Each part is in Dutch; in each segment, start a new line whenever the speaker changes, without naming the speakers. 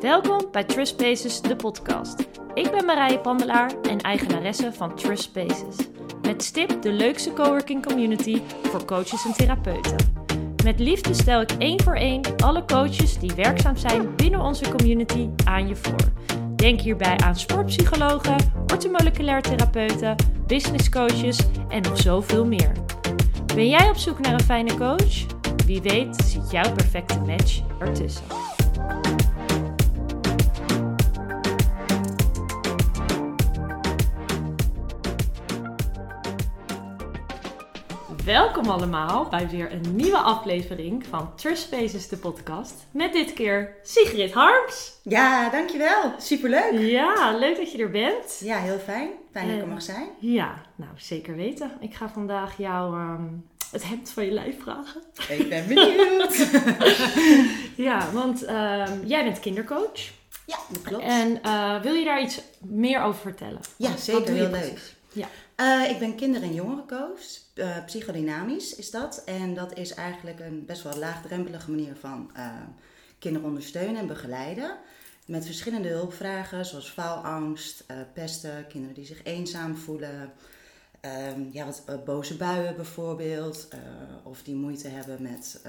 Welkom bij Trust Spaces, de podcast. Ik ben Marije Pandelaar en eigenaresse van Trust Spaces. Met stip de leukste coworking community voor coaches en therapeuten. Met liefde stel ik één voor één alle coaches die werkzaam zijn binnen onze community aan je voor. Denk hierbij aan sportpsychologen, orthomoleculair therapeuten, business coaches en nog zoveel meer. Ben jij op zoek naar een fijne coach? Wie weet zit jouw perfecte match ertussen. Welkom allemaal bij weer een nieuwe aflevering van Trust Spaces, de podcast. Met dit keer Sigrid Harms.
Ja, dankjewel. Superleuk.
Ja, leuk dat je er bent.
Ja, heel fijn. Fijn dat ik er
Eh,
mag zijn.
Ja, nou zeker weten. Ik ga vandaag jou ehm, het hemd van je lijf vragen.
Ik ben benieuwd.
Ja, want ehm, jij bent kindercoach.
ja, dat klopt.
En eh, wil je daar iets meer over vertellen?
Ja, zeker. Heel leuk.
Ja.
Eh, ik ben kinder- en jongerencoach. Eh, psychodynamisch is dat. En dat is eigenlijk een best wel laagdrempelige manier van eh, kinderen ondersteunen en begeleiden. Met verschillende hulpvragen, zoals faalangst, eh, pesten, kinderen die zich eenzaam voelen. ehm, ja, wat boze buien bijvoorbeeld. of die moeite hebben met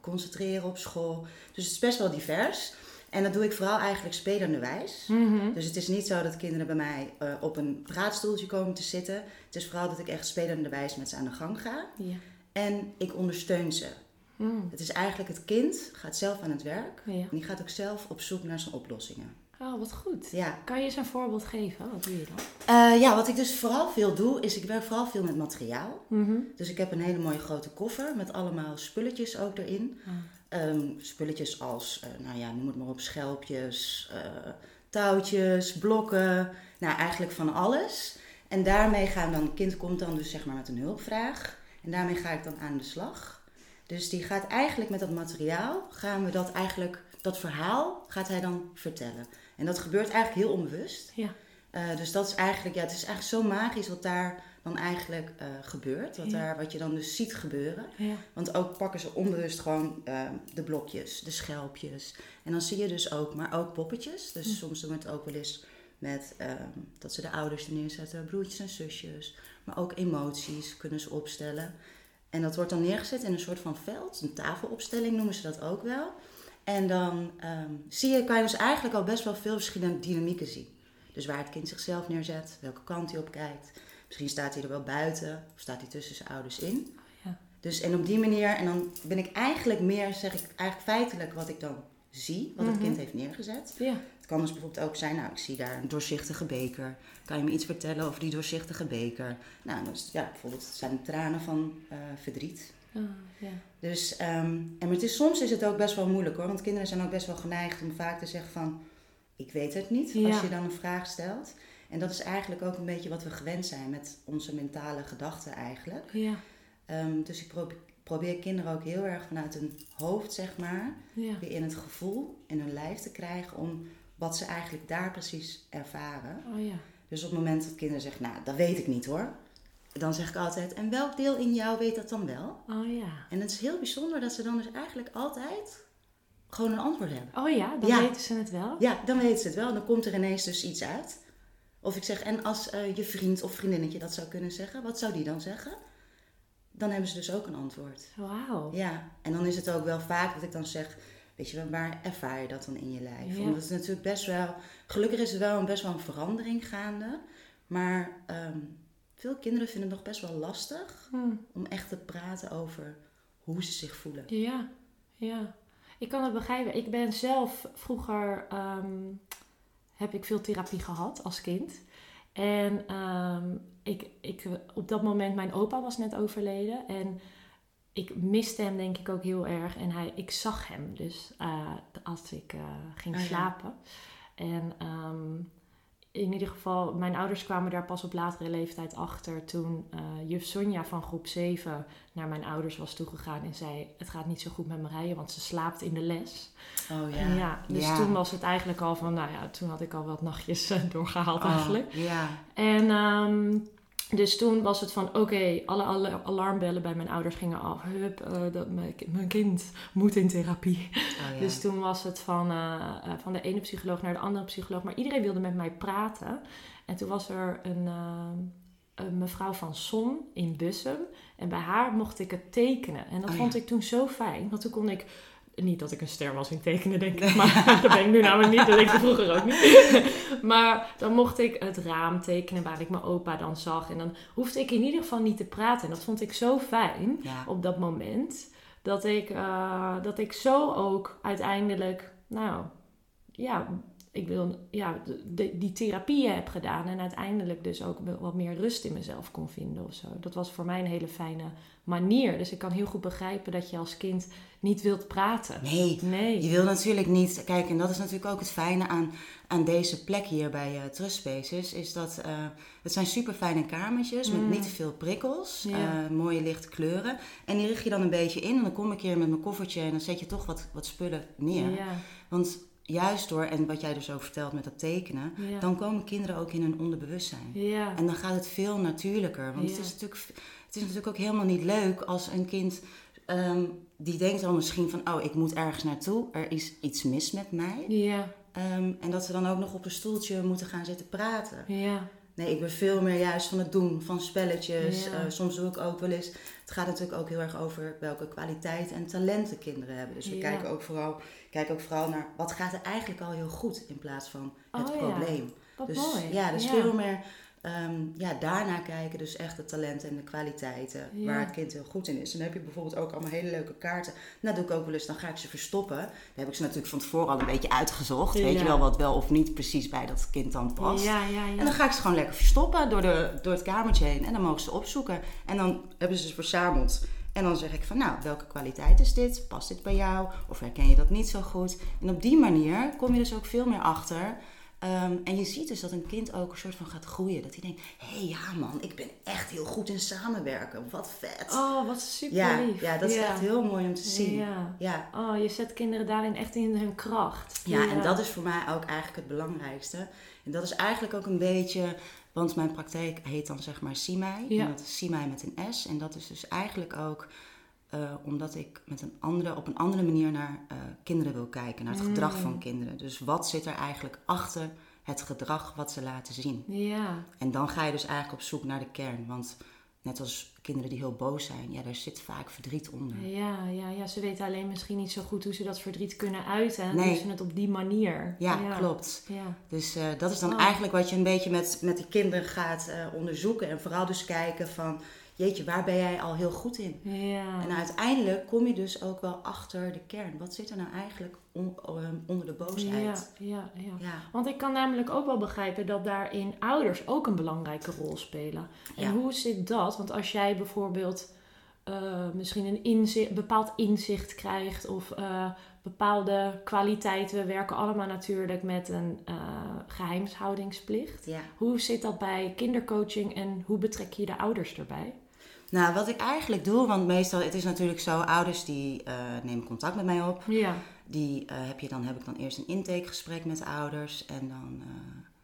concentreren op school. Dus het is best wel divers. En dat doe ik vooral eigenlijk spelenderwijs.
Mhm.
Dus het is niet zo dat kinderen bij mij eh, op een praatstoeltje komen te zitten. Het is vooral dat ik echt spelenderwijs met ze aan de gang ga.
Ja.
En ik ondersteun ze.
Mm.
Het is eigenlijk het kind gaat zelf aan het werk. En die gaat ook zelf op zoek naar zijn oplossingen.
Oh, wat goed.
Ja.
Kan je eens een voorbeeld geven? Wat doe je dan?
Eh, ja, wat ik dus vooral veel doe, is ik werk vooral veel met materiaal.
Mhm.
Dus ik heb een hele mooie grote koffer met allemaal spulletjes ook erin.
Ah.
Ehm, spulletjes als, eh, nou ja, noem het maar op, schelpjes, eh, touwtjes, blokken. Nou, eigenlijk van alles. En daarmee gaan dan, het kind komt dan dus zeg maar met een hulpvraag. En daarmee ga ik dan aan de slag. Dus die gaat eigenlijk met dat materiaal, gaan we dat eigenlijk, dat verhaal gaat hij dan vertellen. En dat gebeurt eigenlijk heel onbewust.
Ja.
Eh, dus dat is eigenlijk, ja, het is eigenlijk zo magisch wat daar dan eigenlijk eh, gebeurt. Wat,
Ja.
daar, wat je dan dus ziet gebeuren.
Ja.
Want ook pakken ze onbewust gewoon eh, de blokjes, de schelpjes. En dan zie je dus ook, maar ook poppetjes. Dus soms doen we het ook wel eens met ehm, dat ze de ouders er neerzetten, broertjes en zusjes. Maar ook emoties kunnen ze opstellen. En dat wordt dan neergezet in een soort van veld, een tafelopstelling noemen ze dat ook wel. En dan ehm, zie je, kan je dus eigenlijk al best wel veel verschillende dynamieken zien. Dus waar het kind zichzelf neerzet, welke kant hij op kijkt. Misschien staat hij er wel buiten of staat hij tussen zijn ouders in.
Ja.
Dus en op die manier, en dan ben ik eigenlijk meer, zeg ik eigenlijk feitelijk wat ik dan zie, wat het
Mhm.
kind heeft neergezet.
Ja.
Het kan dus bijvoorbeeld ook zijn, nou ik zie daar een doorzichtige beker. Kan je me iets vertellen over die doorzichtige beker? Nou, dus, ja, bijvoorbeeld het zijn tranen van eh, verdriet.
Ja.
Dus, ehm, en maar het is, soms is het ook best wel moeilijk hoor, want kinderen zijn ook best wel geneigd om vaak te zeggen van, ik weet het niet,
Ja.
als je dan een vraag stelt. En dat is eigenlijk ook een beetje wat we gewend zijn met onze mentale gedachten eigenlijk.
Ja.
Ehm, dus ik probe- probeer kinderen ook heel erg vanuit hun hoofd, zeg maar,
Ja.
weer in het gevoel, in hun lijf te krijgen om wat ze eigenlijk daar precies ervaren.
Oh ja.
Dus op het moment dat kinderen zeggen, nou, dat weet ik niet hoor. Dan zeg ik altijd, en welk deel in jou weet dat dan wel?
Oh ja.
En het is heel bijzonder dat ze dan dus eigenlijk altijd gewoon een antwoord hebben.
Oh ja, dan
Ja.
weten ze het wel.
Ja, dan weten ze het wel. Dan komt er ineens dus iets uit. Of ik zeg, en als eh, je vriend of vriendinnetje dat zou kunnen zeggen, wat zou die dan zeggen? Dan hebben ze dus ook een antwoord.
Wauw.
Ja, en dan is het ook wel vaak dat ik dan zeg, weet je wel, waar ervaar je dat dan in je lijf?
Ja.
Omdat het natuurlijk best wel, gelukkig is er wel een best wel een verandering gaande. Maar ehm, veel kinderen vinden het nog best wel lastig
Hm.
om echt te praten over hoe ze zich voelen.
Ja, ja. Ik kan het begrijpen. Ik ben zelf vroeger ehm, heb ik veel therapie gehad als kind. En ehm, ik, ik, op dat moment, mijn opa was net overleden. En ik miste hem denk ik ook heel erg. En hij, ik zag hem dus eh, als ik eh, ging
ja.
slapen. En ehm, in ieder geval, mijn ouders kwamen daar pas op latere leeftijd achter. Toen eh, juf Sonja van groep 7 naar mijn ouders was toegegaan en zei... Het gaat niet zo goed met Marije, want ze slaapt in de les.
Oh
En ja, dus
Ja.
toen was het eigenlijk al van... Nou ja, toen had ik al wat nachtjes eh, doorgehaald
Oh,
eigenlijk.
Ja.
En ehm, Dus toen was het van, oké, alle, alle alarmbellen bij mijn ouders gingen af. Hup, eh, dat, mijn, mijn kind moet in therapie.
Oh, ja.
Dus toen was het van, eh, eh, van de ene psycholoog naar de andere psycholoog. Maar iedereen wilde met mij praten. En toen was er een, een mevrouw van Son in Bussum. En bij haar mocht ik het tekenen. En dat
Oh,
vond ik toen zo fijn. Want toen kon ik... Niet dat ik een ster was in tekenen, denk ik. Maar dat ben ik nu namelijk niet. Dat denk ik vroeger ook niet. Maar dan mocht ik het raam tekenen waar ik mijn opa dan zag. En dan hoefde ik in ieder geval niet te praten. En dat vond ik zo fijn
ja.
op dat moment. Dat ik, eh, dat ik zo ook uiteindelijk, nou ja, ik wil, ja, de, die therapieën heb gedaan. En uiteindelijk dus ook wat meer rust in mezelf kon vinden of zo. Dat was voor mij een hele fijne manier. Dus ik kan heel goed begrijpen dat je als kind niet wilt praten.
Nee,
Nee.
je wil natuurlijk niet... Kijk, en dat is natuurlijk ook het fijne aan, aan deze plek hier bij eh Trust Spaces. Is dat eh, het zijn super fijne kamertjes met
Mm.
niet te veel prikkels.
Ja.
eh, mooie lichte kleuren. En die richt je dan een beetje in. En dan kom ik hier met mijn koffertje en dan zet je toch wat, wat spullen neer.
Ja,
Want juist door, en wat jij dus ook vertelt met dat tekenen...
ja.
dan komen kinderen ook in hun onderbewustzijn.
ja.
En dan gaat het veel natuurlijker. Want het, is natuurlijk, het is natuurlijk ook helemaal niet leuk als een kind ehm, die denkt dan misschien van, oh, ik moet ergens naartoe, er is iets mis met mij.
ja,
Ehm, en dat ze dan ook nog op een stoeltje moeten gaan zitten praten.
ja,
Nee, ik ben veel meer juist van het doen van spelletjes.
Ja.
Eh, soms doe ik ook wel eens. Het gaat natuurlijk ook heel erg over welke kwaliteiten en talenten kinderen hebben. Dus we
Ja.
kijken ook vooral, kijken ook vooral naar wat gaat er eigenlijk al heel goed in plaats van het
Oh, ja.
probleem.
wat
Dus
mooi.
ja, dus veel meer ehm, ja, daarna kijken. Dus echt de talenten en de kwaliteiten
Ja.
waar het kind heel goed in is. En dan heb je bijvoorbeeld ook allemaal hele leuke kaarten. Nou, doe ik ook wel eens, dan ga ik ze verstoppen. Dan heb ik ze natuurlijk van tevoren al een beetje uitgezocht. Weet je wel wat wel of niet precies bij dat kind dan past.
Ja.
En dan ga ik ze gewoon lekker verstoppen door, de, door het kamertje heen. En dan mogen ze opzoeken. En dan hebben ze ze verzameld. En dan zeg ik van, nou, welke kwaliteit is dit? Past dit bij jou? Of herken je dat niet zo goed? En op die manier kom je dus ook veel meer achter. Ehm, en je ziet dus dat een kind ook een soort van gaat groeien. Dat hij denkt, hé hey, ja man, ik ben echt heel goed in samenwerken. Wat vet.
Oh, wat super
ja,
lief.
ja, dat is echt heel mooi om te zien.
Ja.
ja.
Oh, je zet kinderen daarin echt in hun kracht.
Ja, en dat is voor mij ook eigenlijk het belangrijkste. En dat is eigenlijk ook een beetje, want mijn praktijk heet dan zeg maar Simai. En dat is Simai met een S. En dat is dus eigenlijk ook eh, omdat ik met een andere, op een andere manier naar eh, kinderen wil kijken, naar het gedrag
Mm.
van kinderen. Dus wat zit er eigenlijk achter het gedrag wat ze laten zien?
Ja,
En dan ga je dus eigenlijk op zoek naar de kern. Want net als kinderen die heel boos zijn, ja, daar zit vaak verdriet onder.
ja, ja, ja. Ze weten alleen misschien niet zo goed hoe ze dat verdriet kunnen uiten. En
Nee.
doen ze het op die manier.
Ja, klopt.
Ja,
Dus eh, dat is dan
Oh.
eigenlijk wat je een beetje met, met die kinderen gaat onderzoeken. En vooral dus kijken van, jeetje, waar ben jij al heel goed in?
ja.
En uiteindelijk kom je dus ook wel achter de kern. Wat zit er nou eigenlijk on- eh, onder de boosheid?
ja, ja.
Ja.
Want ik kan namelijk ook wel begrijpen dat daarin ouders ook een belangrijke rol spelen. En
Ja.
hoe zit dat? Want als jij bijvoorbeeld eh, misschien een inzicht, bepaald inzicht krijgt of eh, bepaalde kwaliteiten. We werken allemaal natuurlijk met een eh, geheimhoudingsplicht.
ja.
Hoe zit dat bij kindercoaching en hoe betrek je de ouders erbij?
Nou, wat ik eigenlijk doe, want meestal, het is natuurlijk zo, ouders die eh, nemen contact met mij op.
Ja,
Die eh, heb, je dan, heb ik dan eerst een intakegesprek met de ouders. En dan, eh,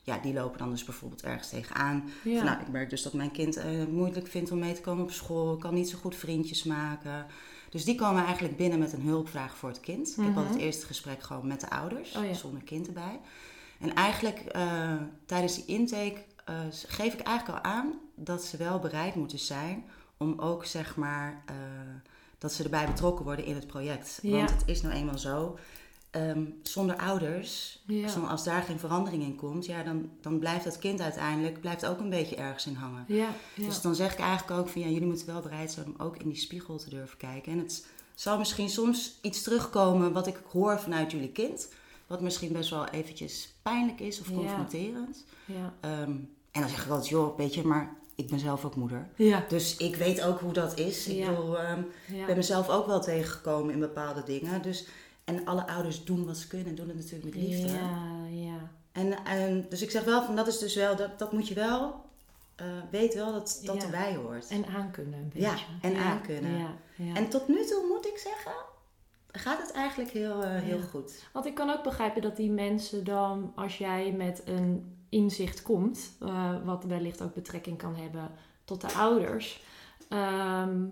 ja, die lopen dan dus bijvoorbeeld ergens tegenaan.
ja.
Van, nou, ik merk dus dat mijn kind het moeilijk vindt om mee te komen op school. Kan niet zo goed vriendjes maken. Dus die komen eigenlijk binnen met een hulpvraag voor het kind. Ik heb
Mhm.
altijd het eerste gesprek gewoon met de ouders,
Oh ja.
zonder kind erbij. En eigenlijk tijdens die intake geef ik eigenlijk al aan dat ze wel bereid moeten zijn om ook zeg maar eh, dat ze erbij betrokken worden in het project.
Ja.
Want het is nou eenmaal zo. ehm, zonder ouders,
Ja.
zonder- als daar geen verandering in komt, ja, dan, dan blijft dat kind uiteindelijk blijft ook een beetje ergens in hangen.
ja.
Dus dan zeg ik eigenlijk ook van ja, jullie moeten wel bereid zijn om ook in die spiegel te durven kijken. En het zal misschien soms iets terugkomen wat ik hoor vanuit jullie kind, wat misschien best wel eventjes pijnlijk is of confronterend.
ja.
Ehm, en dan zeg ik altijd, joh, weet je, maar ik ben zelf ook moeder.
ja.
Dus ik weet ook hoe dat is. Ik
Ja.
bedoel, ehm,
ja.
ben mezelf ook wel tegengekomen in bepaalde dingen. Dus, en alle ouders doen wat ze kunnen en doen het natuurlijk met liefde.
Ja, ja.
En, en, dus ik zeg wel, van dat is dus wel, dat, dat moet je wel, eh weet wel dat dat
Ja.
erbij hoort.
En aankunnen een
Ja,
beetje.
en aankunnen.
Ja, ja.
En tot nu toe moet ik zeggen, gaat het eigenlijk heel, eh, heel
Ja.
goed.
Want ik kan ook begrijpen dat die mensen dan, als jij met een inzicht komt, eh, wat wellicht ook betrekking kan hebben tot de ouders. ehm,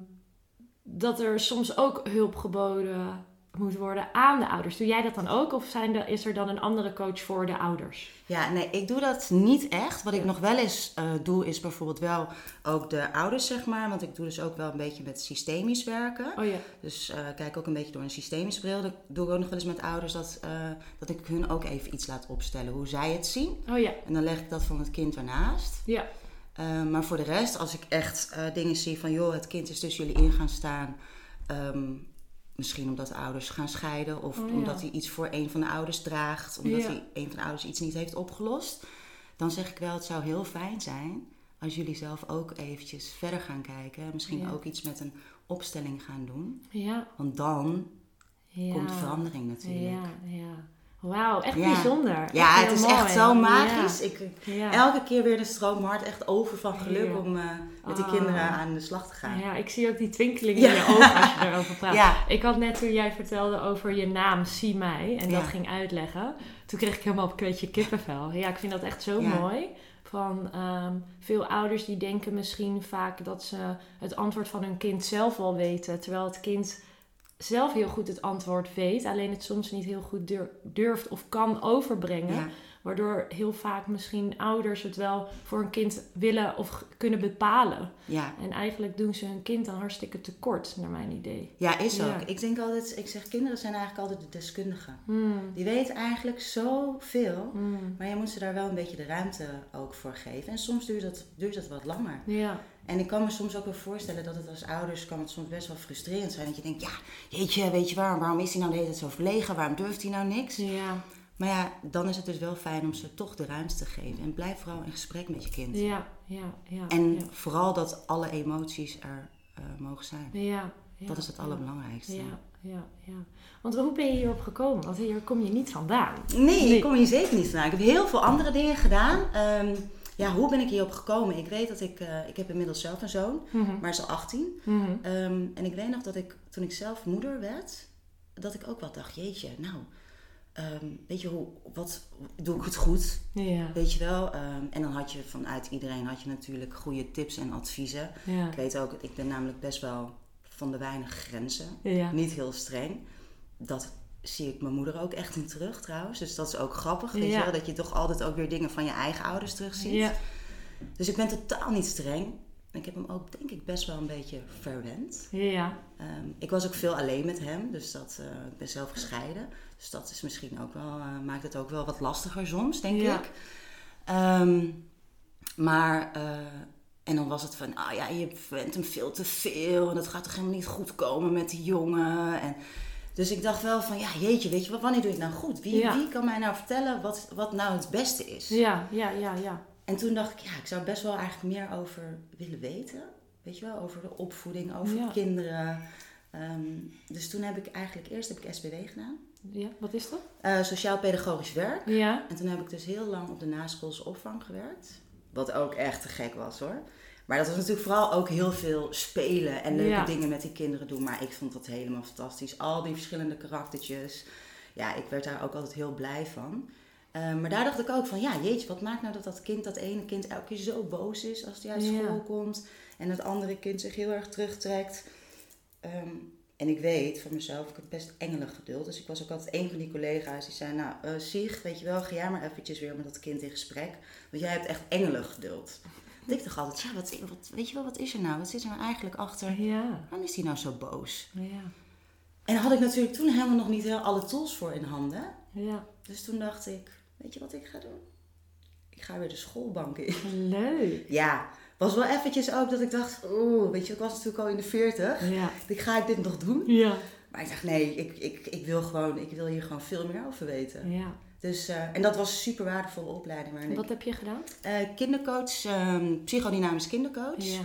dat er soms ook hulp geboden moet worden aan de ouders. Doe jij dat dan ook? Of zijn er, is er dan een andere coach voor de ouders?
Ja, nee, ik doe dat niet echt. Wat ik nog wel eens eh, doe, is bijvoorbeeld wel ook de ouders, zeg maar. Want ik doe dus ook wel een beetje met systemisch werken.
Oh ja.
Dus eh, kijk ook een beetje door een systemische bril. Dat doe ik ook nog wel eens met ouders, dat, eh, dat ik hun ook even iets laat opstellen. Hoe zij het zien.
Oh ja.
En dan leg ik dat van het kind ernaast.
Ja.
Maar voor de rest, als ik echt dingen zie van... joh, het kind is tussen jullie in gaan staan... ehm, misschien omdat de ouders gaan scheiden... of
Oh, ja.
omdat hij iets voor een van de ouders draagt... omdat
Ja.
hij een van de ouders iets niet heeft opgelost... dan zeg ik wel, het zou heel fijn zijn... als jullie zelf ook eventjes verder gaan kijken. Misschien
Ja.
ook iets met een opstelling gaan doen.
Ja.
Want dan komt de verandering natuurlijk.
Ja, ja. Wauw, echt bijzonder.
Ja,
Echt
het is
mooi.
echt zo magisch. Ik. Elke keer weer de stroom hart echt over van geluk om eh, met die
Ah.
kinderen aan de slag te gaan.
Ja, ik zie ook die twinkeling
Ja.
in je ogen als je erover praat.
Ja.
Ik had net toen jij vertelde over je naam, Zie mij, en dat ging uitleggen. Toen kreeg ik helemaal een beetje kippenvel. Ja, ik vind dat echt zo mooi. Van ehm, veel ouders die denken misschien vaak dat ze het antwoord van hun kind zelf wel weten. Terwijl het kind zelf heel goed het antwoord weet. Alleen het soms niet heel goed dur- durft of kan overbrengen. Waardoor heel vaak misschien ouders het wel voor een kind willen of kunnen bepalen.
Ja.
En eigenlijk doen ze hun kind dan hartstikke tekort, naar mijn idee.
ja, is ook.
Ja.
Ik denk altijd, ik zeg, kinderen zijn eigenlijk altijd de deskundigen.
Hmm.
Die weten eigenlijk zoveel,
Hmm.
maar je moet ze daar wel een beetje de ruimte ook voor geven. En soms duurt dat, duurt dat wat langer.
Ja,
En ik kan me soms ook wel voorstellen dat het als ouders kan het soms best wel frustrerend zijn. Dat je denkt, ja, jeetje, weet je waarom, waarom is hij nou de hele tijd zo verlegen? Waarom durft hij nou niks?
ja,
Maar ja, dan is het dus wel fijn om ze toch de ruimte te geven. En blijf vooral in gesprek met je kind.
ja, ja, ja.
En
ja.
vooral dat alle emoties er eh, mogen zijn.
Ja, ja,
dat is het allerbelangrijkste.
Ja, ja, ja. Want hoe ben je hierop gekomen? Want hier kom je niet vandaan.
Nee,
Nee.
ik kom hier zeker niet vandaan. Ik heb heel veel andere dingen gedaan. Ehm, ja, hoe ben ik hierop gekomen? Ik weet dat ik... eh, ik heb inmiddels zelf een zoon,
Mhm.
maar hij is al 18.
Mhm.
Ehm, en ik weet nog dat ik, toen ik zelf moeder werd... dat ik ook wel dacht, jeetje, nou... ehm, weet je, hoe, wat, doe ik het goed?
Ja,
Weet je wel? Ehm, en dan had je vanuit iedereen had je natuurlijk goede tips en adviezen.
ja,
Ik weet ook, ik ben namelijk best wel van de weinig grenzen.
ja.
Niet heel streng. Dat zie ik mijn moeder ook echt in terug trouwens. Dus dat is ook grappig, weet je wel. Dat je toch altijd ook weer dingen van je eigen ouders terugziet.
Ja,
Dus ik ben totaal niet streng. Ik heb hem ook, denk ik, best wel een beetje verwend.
ja,
Ehm, ik was ook veel alleen met hem, dus dat, eh, ik ben zelf gescheiden. Dus dat is misschien ook wel, eh, maakt het ook wel wat lastiger soms, denk
Ja.
ik. Ehm, maar, eh, en dan was het van, ah ja, je bent hem veel te veel en dat gaat toch helemaal niet goed komen met die jongen. En, dus ik dacht wel van, ja jeetje, weet je, wat, wanneer doe je het nou goed? Wie,
Ja.
wie kan mij nou vertellen wat, wat nou het beste is?
ja, ja, ja, ja.
En toen dacht ik, ja, ik zou best wel eigenlijk meer over willen weten. Weet je wel, over de opvoeding, over
Ja.
kinderen. Ehm, dus toen heb ik eigenlijk eerst heb ik SPW gedaan.
Ja, wat is dat?
Eh, Sociaal-pedagogisch werk.
Ja,
En toen heb ik dus heel lang op de naschoolse opvang gewerkt. Wat ook echt te gek was hoor. Maar dat was natuurlijk vooral ook heel veel spelen en leuke
Ja.
dingen met die kinderen doen. Maar ik vond dat helemaal fantastisch. Al die verschillende karaktertjes. Ja, ik werd daar ook altijd heel blij van. Eh, maar daar dacht ik ook van, ja jeetje, wat maakt nou dat dat kind, dat ene kind elke keer zo boos is als hij uit
Ja.
school komt. En dat andere kind zich heel erg terugtrekt. Ehm, en ik weet van mezelf, ik heb best engelig geduld. Dus ik was ook altijd een van die collega's die zei, nou Sieg, weet je wel, ga jij maar eventjes weer met dat kind in gesprek. Want jij hebt echt engelig geduld. Want ik dacht altijd, ja, wat, wat, weet je wel, wat is er nou? Wat zit er nou eigenlijk achter?
ja,
Waarom is hij nou zo boos?
ja,
En daar had ik natuurlijk toen helemaal nog niet heel alle tools voor in handen.
ja.
Dus toen dacht ik, weet je wat ik ga doen? Ik ga weer de schoolbank in.
Leuk.
Ja, was wel eventjes ook dat ik dacht, oeh, weet je, ik was natuurlijk al in de 40.
Ja,
Ik ga ik dit nog doen?
ja,
Maar ik dacht, nee, ik, ik, ik wil gewoon, ik wil hier gewoon veel meer over weten.
ja.
Dus, eh, en dat was een super waardevolle opleiding. Waarin
Wat heb je gedaan?
eh, kindercoach, ehm, psychodynamisch kindercoach.
Ja,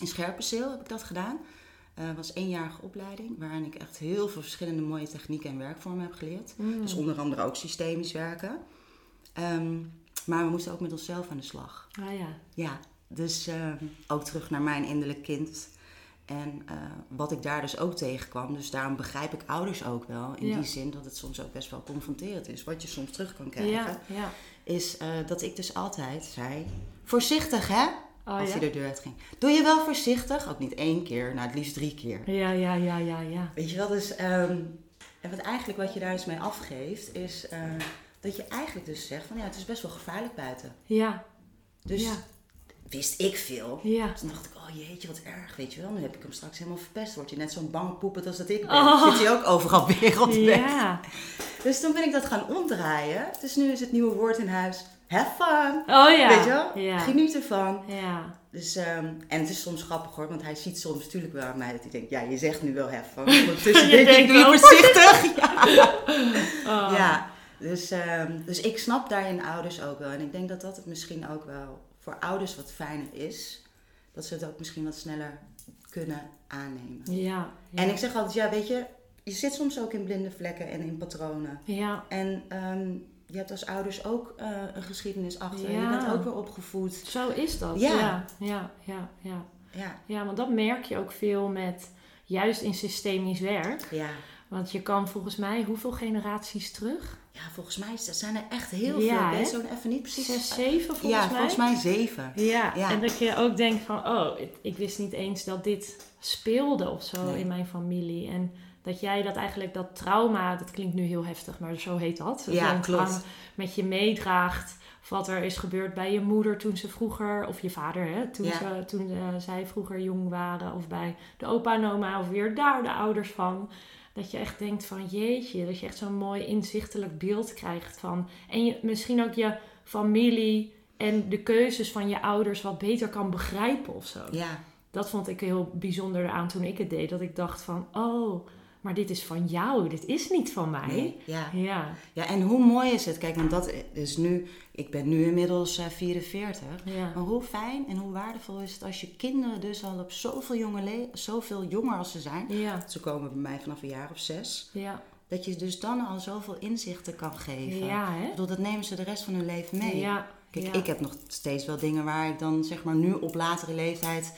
In Scherpenzeel heb ik dat gedaan. Eh was een eenjarige opleiding waarin ik echt heel veel verschillende mooie technieken en werkvormen heb geleerd.
Mm.
Dus onder andere ook systemisch werken. Ehm, maar we moesten ook met onszelf aan de slag.
ah ja,
Ja, dus ehm, ook terug naar mijn innerlijk kind. En eh, wat ik daar dus ook tegenkwam. Dus daarom begrijp ik ouders ook wel. In
Ja.
die zin dat het soms ook best wel confronterend is. Wat je soms terug kan krijgen.
ja, ja.
Is eh, dat ik dus altijd zei... Voorzichtig hè?
Oh,
als hij de deur uit ging. Doe je wel voorzichtig, ook niet één keer, nou het liefst drie keer.
Ja, ja, ja, ja, ja.
Weet je wel, dus ehm, en wat eigenlijk wat je daar dus mee afgeeft, is eh, dat je eigenlijk dus zegt van ja, het is best wel gevaarlijk buiten.
Ja,
Dus
ja,
wist ik veel.
ja.
Toen dacht ik, oh jeetje, wat erg, weet je wel. Nu heb ik hem straks helemaal verpest. Wordt hij net zo'n bang poepet als dat ik ben.
Oh.
Zit hij ook overal wereldwijd.
Ja.
Dus toen ben ik dat gaan omdraaien. Dus nu is het nieuwe woord in huis, have fun.
Oh ja.
Weet je wel?
Ja.
Geniet ervan.
Ja.
Dus, ehm, en het is soms grappig hoor, want hij ziet soms natuurlijk wel aan mij dat hij denkt, ja, je zegt nu wel have fun. Ondertussen denk ik, doe voorzichtig. Ja.
Oh.
ja. Dus, ehm, dus ik snap daarin ouders ook wel. En ik denk dat dat het misschien ook wel voor ouders wat fijner is. Dat ze het ook misschien wat sneller kunnen aannemen.
Ja. ja.
En ik zeg altijd, ja, weet je, je zit soms ook in blinde vlekken en in patronen.
Ja.
En ehm, je hebt als ouders ook eh, een geschiedenis achter.
Ja.
Je bent ook weer opgevoed.
Zo is dat.
Ja.
Ja. Ja, ja, ja.
Ja,
Ja, want dat merk je ook veel met, juist in systemisch werk.
ja.
Want je kan volgens mij, hoeveel generaties terug?
ja volgens mij zijn er echt heel
Ja,
veel. Ik zo even niet precies.
Zes, zeven volgens
ja,
mij?
volgens mij zeven.
Ja.
Ja.
en dat je ook denkt van, oh, ik, ik wist niet eens dat dit speelde of zo
Nee.
in mijn familie. En dat jij dat eigenlijk, dat trauma, dat klinkt nu heel heftig, maar zo heet dat.
Ja,
Zo'n
klopt.
Met je meedraagt. Of wat er is gebeurd bij je moeder toen ze vroeger, of je vader, hè, toen,
Ja.
ze, toen eh, zij vroeger jong waren. Of bij de opa en oma, of weer daar de ouders van. Dat je echt denkt van jeetje, dat je echt zo'n mooi inzichtelijk beeld krijgt van. En je, misschien ook je familie en de keuzes van je ouders wat beter kan begrijpen of zo.
Ja,
Dat vond ik heel bijzonder aan toen ik het deed. Dat ik dacht van, oh, maar dit is van jou, dit is niet van mij.
nee, ja.
Ja,
ja, en hoe mooi is het? Kijk, want dat is nu, ik ben nu inmiddels eh, 44.
ja,
Maar hoe fijn en hoe waardevol is het als je kinderen dus al op zoveel, jonge le- zoveel jonger als ze zijn.
ja,
Ze komen bij mij vanaf een jaar of zes.
ja,
Dat je dus dan al zoveel inzichten kan geven.
ja,
Ik
hè?
bedoel, dat nemen ze de rest van hun leven mee.
Ja,
Kijk, ik heb nog steeds wel dingen waar ik dan zeg maar nu op latere leeftijd,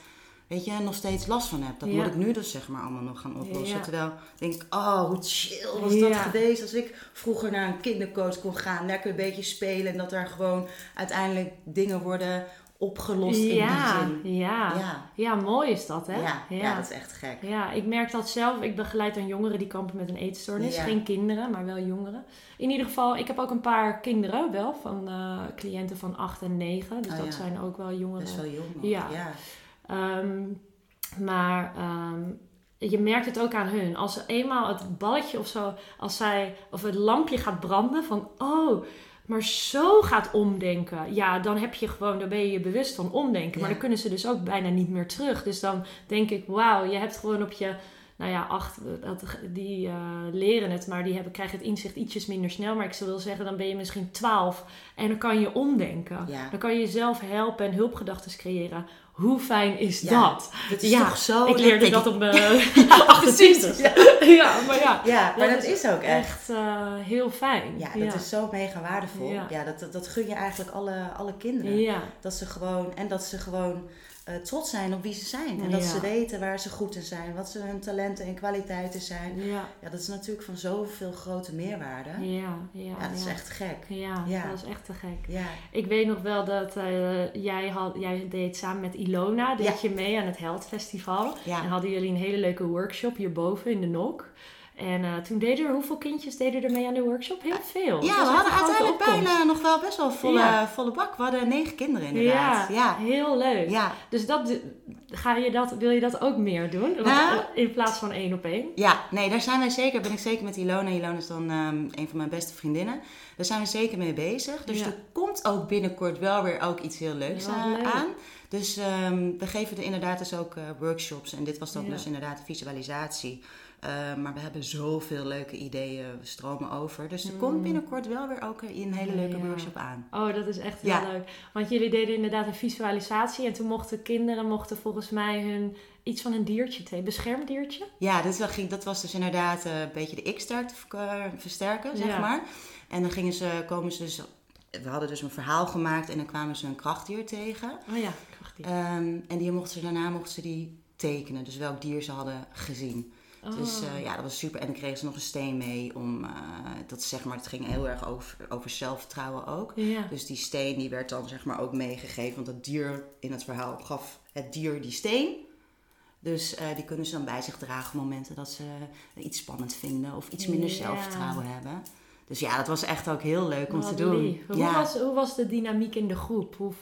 weet je, nog steeds last van heb. Dat
Ja.
moet ik nu dus zeg maar allemaal nog gaan oplossen.
Ja.
Terwijl ik denk, oh, hoe chill was dat geweest als ik vroeger naar een kindercoach kon gaan, lekker een beetje spelen en dat er gewoon uiteindelijk dingen worden opgelost in
ja,
die zin.
ja,
Ja.
ja, mooi is dat, hè?
Ja, ja. dat is echt gek.
Ja, ik merk dat zelf. Ik begeleid dan jongeren die kampen met een eetstoornis.
Ja.
Geen kinderen, maar wel jongeren. In ieder geval, ik heb ook een paar kinderen wel, van eh, cliënten van 8 en 9. Dus
Oh,
dat zijn ook wel jongeren.
Best wel jong.
Ja. Ehm, maar ehm, je merkt het ook aan hun. Als ze eenmaal het balletje of zo, als zij, of het lampje gaat branden van, oh, maar zo gaat omdenken. Ja, dan heb je gewoon, dan ben je je bewust van omdenken. Maar
Ja.
dan kunnen ze dus ook bijna niet meer terug. Dus dan denk ik, wauw, je hebt gewoon op je, nou ja, acht, dat, die eh, leren het, maar die hebben, krijgen het inzicht ietsjes minder snel. Maar ik zou wil zeggen, dan ben je misschien twaalf en dan kan je omdenken.
Ja.
Dan kan je jezelf helpen en hulpgedachten creëren. Hoe fijn is
Ja,
dat?
Dat is
Ja,
toch zo
ik leerde dat op mijn 28.
Ja.
Ja, maar ja.
Ja, maar dat, is ook echt.
echt eh, heel fijn.
Ja, dat is zo mega waardevol.
Ja.
Dat, dat, dat gun je eigenlijk alle, alle kinderen.
Ja,
Dat ze gewoon, en dat ze gewoon eh, trots zijn op wie ze zijn. En dat
Ja.
ze weten waar ze goed in zijn, wat ze hun talenten en kwaliteiten zijn.
ja,
Ja, dat is natuurlijk van zoveel grote meerwaarde.
ja, ja.
Ja, dat is echt gek.
Ja,
Ja.
dat is echt te gek.
Ja,
Ik weet nog wel dat eh, jij, had, jij deed samen met Ilona, deed je mee aan het Held Festival.
ja.
En hadden jullie een hele leuke workshop hierboven in de NOK. En eh, toen deden er, hoeveel kindjes deden er mee aan de workshop? Heel veel.
Ja, we hadden uiteindelijk bijna nog wel best wel volle,
Ja.
volle bak. We hadden negen kinderen inderdaad.
Ja,
Ja,
heel leuk.
ja.
Dus dat, ga je dat, wil je dat ook meer doen?
Nou.
eh, in plaats van één op één?
Ja, nee, daar zijn wij zeker, ben ik zeker met Ilona. Ilona is dan ehm, een van mijn beste vriendinnen. Daar zijn we zeker mee bezig. Dus er komt ook binnenkort wel weer ook iets heel leuks
leuk.
aan. Dus ehm, we geven er inderdaad dus ook eh, workshops. En dit was dan dus inderdaad visualisatie. Eh, maar we hebben zoveel leuke ideeën, we stromen over. Dus er
Mm.
komt binnenkort wel weer ook een hele leuke
Ja.
workshop aan.
Oh, dat is echt heel leuk. Want jullie deden inderdaad een visualisatie. En toen mochten kinderen mochten volgens mij hun, iets van een diertje tegen. Beschermdiertje?
Ja, dat, dat was dus inderdaad eh, een beetje de X-sterkte eh, versterken, zeg maar. En dan gingen ze, komen ze dus... We hadden dus een verhaal gemaakt en dan kwamen ze een krachtdier tegen.
Oh ja, krachtdier.
Ehm, en die mochten ze, daarna mochten ze die tekenen. Dus welk dier ze hadden gezien. Dus
Oh.
eh, ja, dat was super. En dan kregen ze nog een steen mee om, eh, dat zeg maar, het ging heel erg over, over zelfvertrouwen ook.
Ja.
Dus die steen die werd dan zeg maar ook meegegeven. Want het dier in het verhaal gaf het dier die steen. Dus eh, die kunnen ze dan bij zich dragen op momenten dat ze iets spannend vinden of iets minder
Ja.
zelfvertrouwen hebben. Dus ja, dat was echt ook heel leuk om
Wat
te doen.
lief. Hoe,
ja.
was, hoe was de dynamiek in de groep? Hoe,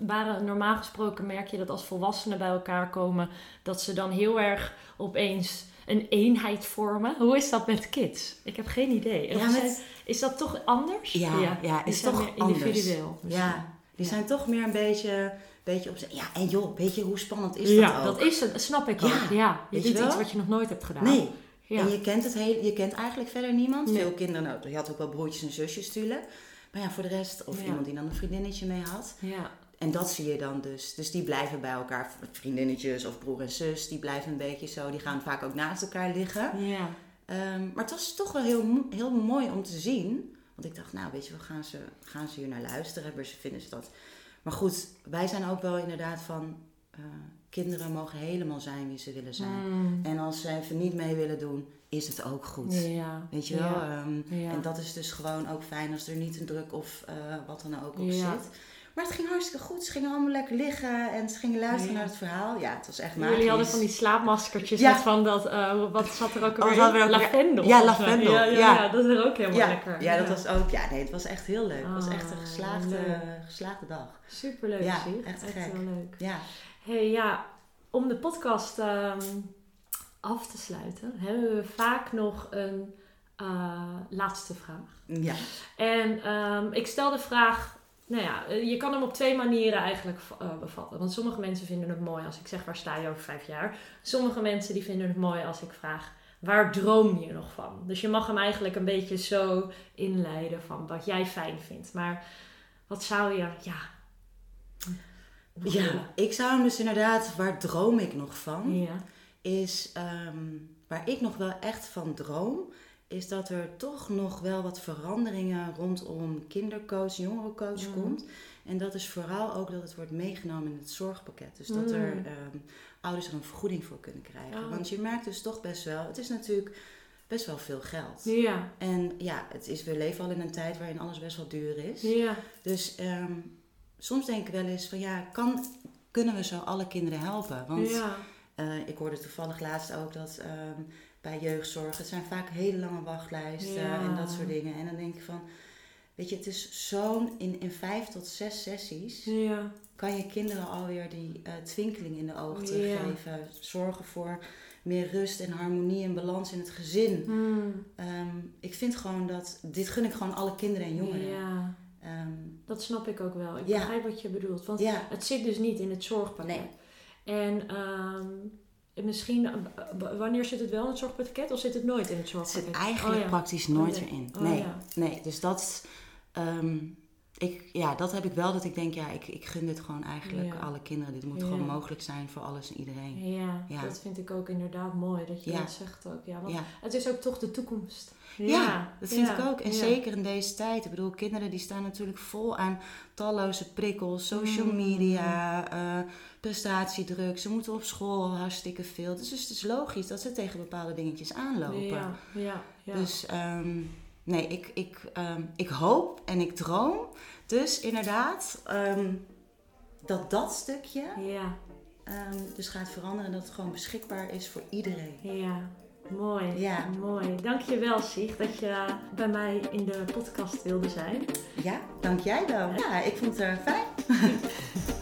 waren, normaal gesproken merk je dat als volwassenen bij elkaar komen, dat ze dan heel erg opeens een eenheid vormen. Hoe is dat met kids? Ik heb geen idee.
Ja, met-
zijn- is dat toch anders?
Ja, ja, is toch
meer
anders.
individueel. misschien.
Ja, die zijn toch meer een beetje, beetje op Ja, en joh, weet je hoe spannend is
ja,
dat ook?
dat is het. Snap ik
Ja,
ook. Ja, je doet iets wat je nog nooit hebt gedaan.
Nee.
Ja.
En je kent, het heel, je kent eigenlijk verder niemand.
Nee.
Veel kinderen, nou, je had ook wel broertjes en zusjes natuurlijk. Maar ja, voor de rest, of
Ja.
iemand die dan een vriendinnetje mee had.
ja.
En dat zie je dan dus. Dus die blijven bij elkaar, vriendinnetjes of broer en zus, die blijven een beetje zo. Die gaan vaak ook naast elkaar liggen.
ja.
Ehm, maar het was toch wel heel, heel mooi om te zien. Want ik dacht, nou weet je wel, gaan ze, gaan ze hier naar luisteren? Hebben ze- Vinden ze dat? Maar goed, wij zijn ook wel inderdaad van... eh, kinderen mogen helemaal zijn wie ze willen zijn.
Mm.
En als ze even niet mee willen doen, is het ook goed.
Ja.
Weet je wel?
Ja.
Ehm,
Ja.
En dat is dus gewoon ook fijn als er niet een druk of eh, wat dan ook op
Ja.
zit. Maar het ging hartstikke goed. Ze gingen allemaal lekker liggen en ze gingen luisteren
Ja.
naar het verhaal. Ja, het was echt magisch.
Jullie hadden van die slaapmaskertjes
Ja.
met van dat, eh, wat zat er ook
Oh,
alweer?
er ook-
lavendel.
Ja, lavendel,
Ja, ja,
ja.
ja, dat is er ook helemaal
ja,
lekker.
Ja, dat was ook. Ja, nee, het was echt heel leuk. Het was
Ah,
echt een geslaagde,
leuk.
geslaagde dag.
Superleuk,
Ja,
zie.
echt
echt
gek.
heel leuk.
Ja.
hey, ja, om de podcast ehm, af te sluiten, hebben we vaak nog een eh, laatste vraag.
Ja.
En ehm, ik stel de vraag, nou ja, eh, je kan hem op twee manieren eigenlijk eh, bevatten. Want sommige mensen vinden het mooi als ik zeg, waar sta je over vijf jaar? Sommige mensen die vinden het mooi als ik vraag, waar droom je nog van? Dus je mag hem eigenlijk een beetje zo inleiden van wat jij fijn vindt. Maar wat zou je, ja...
ja, ik zou hem dus inderdaad, waar droom ik nog van?
Ja.
is ehm, waar ik nog wel echt van droom, is dat er toch nog wel wat veranderingen rondom kindercoach, jongerencoach komt. En dat is vooral ook dat het wordt meegenomen in het zorgpakket. Dus dat er
Mm.
ehm, ouders er een vergoeding voor kunnen krijgen.
Oh.
Want je merkt dus toch best wel, het is natuurlijk best wel veel geld.
Ja,
En ja, het is, we leven al in een tijd waarin alles best wel duur is.
ja,
Dus ehm, soms denk ik wel eens van ja, kan, kunnen we zo alle kinderen helpen? Want
ja.
eh, ik hoorde toevallig laatst ook dat ehm, bij jeugdzorg, het zijn vaak hele lange wachtlijsten
Ja.
en dat soort dingen. En dan denk ik van, weet je, het is zo'n, in, in vijf tot zes sessies
ja.
kan je kinderen alweer die eh, twinkeling in de ogen teruggeven. Zorgen voor meer rust en harmonie en balans in het gezin.
Hmm.
Ehm, ik vind gewoon dat, dit gun ik gewoon alle kinderen en jongeren.
Ja,
Ehm,
dat snap ik ook wel. Ik
Ja.
begrijp wat je bedoelt. Want
ja,
het zit dus niet in het zorgpakket.
Nee.
En ehm, misschien, eh, wanneer zit het wel in het zorgpakket of zit het nooit in het
het
zorgpakket?
zit eigenlijk
Oh, ja.
praktisch nooit
Oh, nee.
erin.
Oh,
Nee,
ja.
nee. Dus dat, ehm, ik, ja, dat heb ik wel, dat ik denk, ja, ik, ik gun dit gewoon eigenlijk
Ja.
alle kinderen. Dit moet
Ja.
gewoon mogelijk zijn voor alles en iedereen.
Ja,
Ja.
dat vind ik ook inderdaad mooi dat je dat zegt ook. Ja, want het is ook toch de toekomst.
Ja, dat vind ik ook. En zeker in deze tijd. Ik bedoel, kinderen die staan natuurlijk vol aan talloze prikkels, social
Mm.
media, eh, prestatiedruk. Ze moeten op school hartstikke veel. Dus het is logisch dat ze tegen bepaalde dingetjes aanlopen.
Ja, ja, ja.
Dus ehm, nee, ik, ik, ehm, ik hoop en ik droom dus inderdaad ehm, dat dat stukje
ja,
ehm, dus gaat veranderen en dat het gewoon beschikbaar is voor iedereen.
ja. Mooi,
Ja.
mooi. Dankjewel Sieg dat je bij mij in de podcast wilde zijn.
Ja, dank jij wel. Ja, ik vond het eh, fijn.